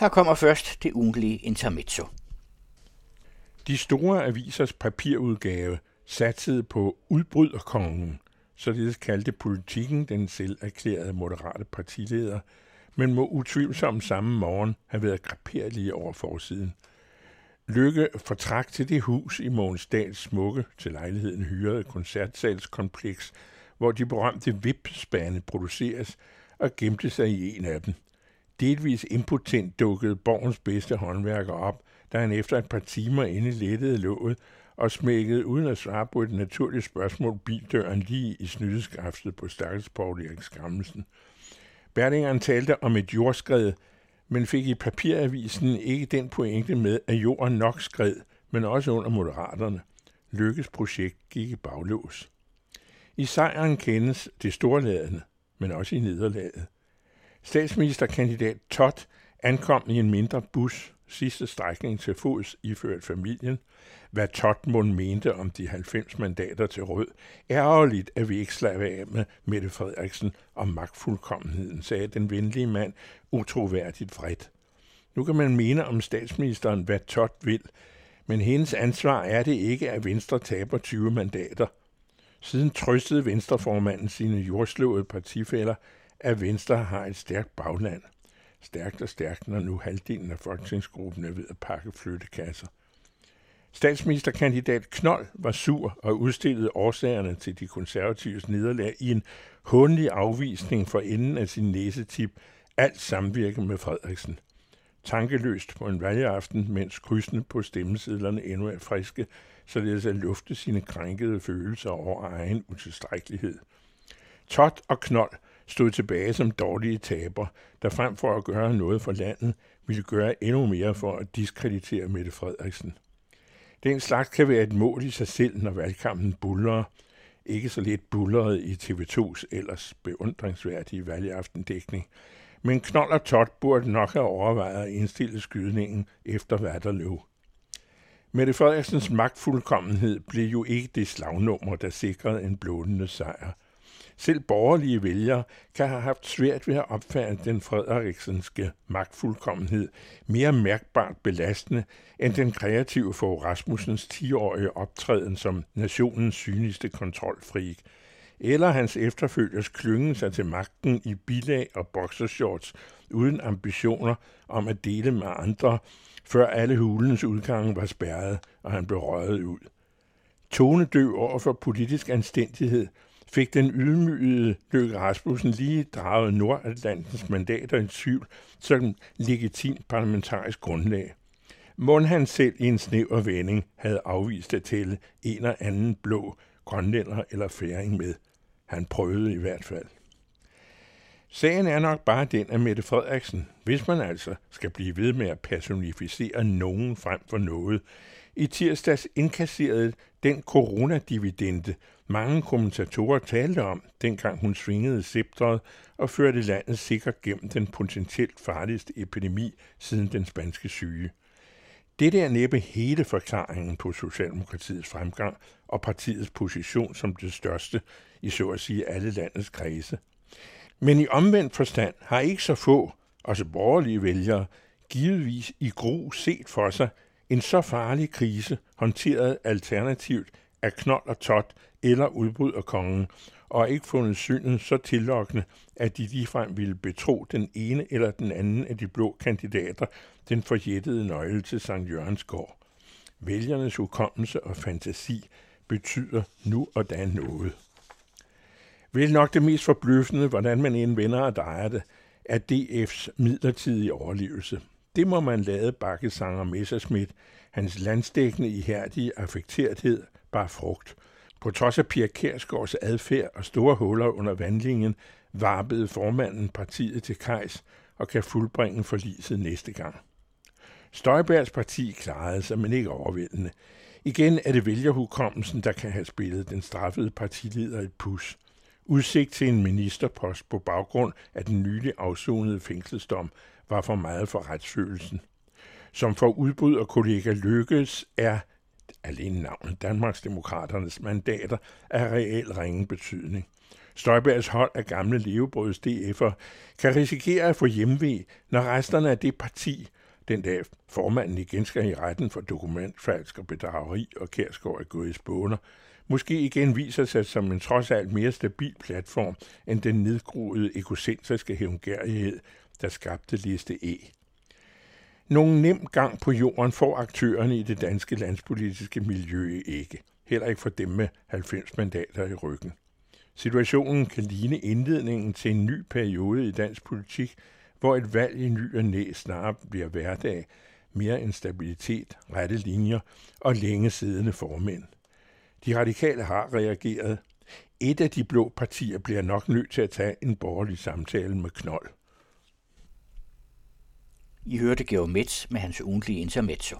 Her kommer først det ugentlige intermezzo. De store avisers papirudgave satsede på udbryderkongen, således kaldte politikken den selv erklærede moderate partileder, men må utvivlsomt samme morgen have været graperlige over forsiden. Lykke fortrak til det hus i Månsdals smukke til lejligheden hyrede koncertsalskompleks, hvor de berømte vipspande produceres, og gemte sig i en af dem. Delvis impotent dukkede borgens bedste håndværker op, da han efter et par timer inde lettede låget og smækkede uden at svare på et naturligt spørgsmål bildøren lige i snydeskaftet på stakkels Paul Erik Skrammelsen. Berlingeren talte om et jordskred, men fik i papiravisen ikke den pointe med, at jorden nok skred, men også under moderaterne. Lykkes projekt gik i baglås. I sejren kendes det storladende, men også i nederlaget. Statsministerkandidat Todd ankom i en mindre bus, sidste strækning til fods iført familien. Hvad Totmund mente om de 90 mandater til rød. Ærgerligt, at vi ikke slap af med Mette Frederiksen om magtfuldkommenheden, sagde den venlige mand utroværdigt vredt. Nu kan man mene om statsministeren, hvad Tot vil, men hendes ansvar er det ikke, at Venstre taber 20 mandater. Siden trøstede Venstreformanden sine jordslåede partifælder, at Venstre har et stærkt bagland. Stærkt og stærkt, når nu halvdelen af folketingsgruppen er ved at pakke flyttekasser. Statsministerkandidat Knold var sur og udstillede årsagerne til de konservatives nederlag i en hundelig afvisning for enden af sin næsetip, alt samvirke med Frederiksen. Tankeløst på en valgaften, mens krydsene på stemmesedlerne endnu er friske, således at lufte sine krænkede følelser over egen utilstrækkelighed. Tot og Knold stod tilbage som dårlige taber, der frem for at gøre noget for landet, ville gøre endnu mere for at diskreditere Mette Frederiksen. Den slags kan være et mål i sig selv, når valgkampen buller. Ikke så lidt bulleret i TV2's ellers beundringsværdige valgaftendækning. Men Knold og Tot burde nok have overvejet at indstille skydningen efter Vatterløv. Mette Frederiksens magtfuldkommenhed blev jo ikke det slagnummer, der sikrede en blodende sejr. Selv borgerlige vælgere kan have haft svært ved at opfatte den frederiksenske magtfuldkommenhed mere mærkbart belastende end den kreative for Rasmussens 10-årige optræden som nationens synligste kontrolfreak, eller hans efterfølgers klyngen sig til magten i bilag og boxershorts uden ambitioner om at dele med andre, før alle hulens udgange var spærret, og han blev røget ud. Tonedøv over for politisk anstændighed – fik den ydmygede Løkke Rasmussen lige draget Nordatlantens mandater i tvivl som legitimt parlamentarisk grundlag. Mund han selv i en snæver vending havde afvist at tælle en og anden blå grønlænder eller færing med. Han prøvede i hvert fald. Sagen er nok bare den, at Mette Frederiksen, hvis man altså skal blive ved med at personificere nogen frem for noget, i tirsdags indkasserede den coronadividende, mange kommentatorer talte om, dengang hun svingede sceptret og førte landet sikkert gennem den potentielt farligste epidemi siden den spanske syge. Det er næppe hele forklaringen på Socialdemokratiets fremgang og partiets position som det største i så at sige alle landets kredse. Men i omvendt forstand har ikke så få, også borgerlige vælgere, givetvis i gro set for sig en så farlig krise håndteret alternativt af Knold og Tot eller udbryderkongen, og ikke fundet synet så tillokkende, at de ligefrem ville betro den ene eller den anden af de blå kandidater den forjættede nøgle til Sankt Jørgens gård. Vælgernes hukommelse og fantasi betyder nu og da noget. Vel nok det mest forbløffende, hvordan man en venner og drejer det, er DF's midlertidige overlevelse. Det må man lade bakkesanger Messerschmidt, hans landstækkende ihærdige affekterethed, bare frugt. På trods af Pia Kærsgaards adfærd og store huller under vandlingen, varpede formanden partiet til kejs og kan fuldbringe forliset næste gang. Støjbergs parti klarede sig, men ikke overvældende. Igen er det vælgerhukommelsen, der kan have spillet den straffede partileder et pus. Udsigt til en ministerpost på baggrund af den nylig afsonede fængselsdom var for meget for retsfølelsen. Som for og kollega Lykkes er alene navnet Danmarksdemokraternes mandater af reel ringe betydning. Støjbergs hold af gamle levebrøds DF'er kan risikere at få hjemvej, når resterne af det parti, den dag formanden igen skal i retten for dokumentfalsk og bedrageri og Kærsgaard er gået i spåner, måske igen viser sig som en trods alt mere stabil platform end den nedgroede egocentriske hævngærighed, der skabte liste E. Nogen nem gang på jorden får aktørerne i det danske landspolitiske miljø ikke. Heller ikke for dem med 90 mandater i ryggen. Situationen kan ligne indledningen til en ny periode i dansk politik, hvor et valg i ny og næ snart bliver hverdag, mere end stabilitet, rette linjer og længe siddende formænd. De radikale har reageret. Et af de blå partier bliver nok nødt til at tage en borgerlig samtale med Knold. I hørte Georg Metz med hans ugentlige intermezzo.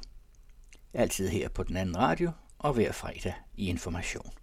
Altid her på den anden radio og hver fredag i Information.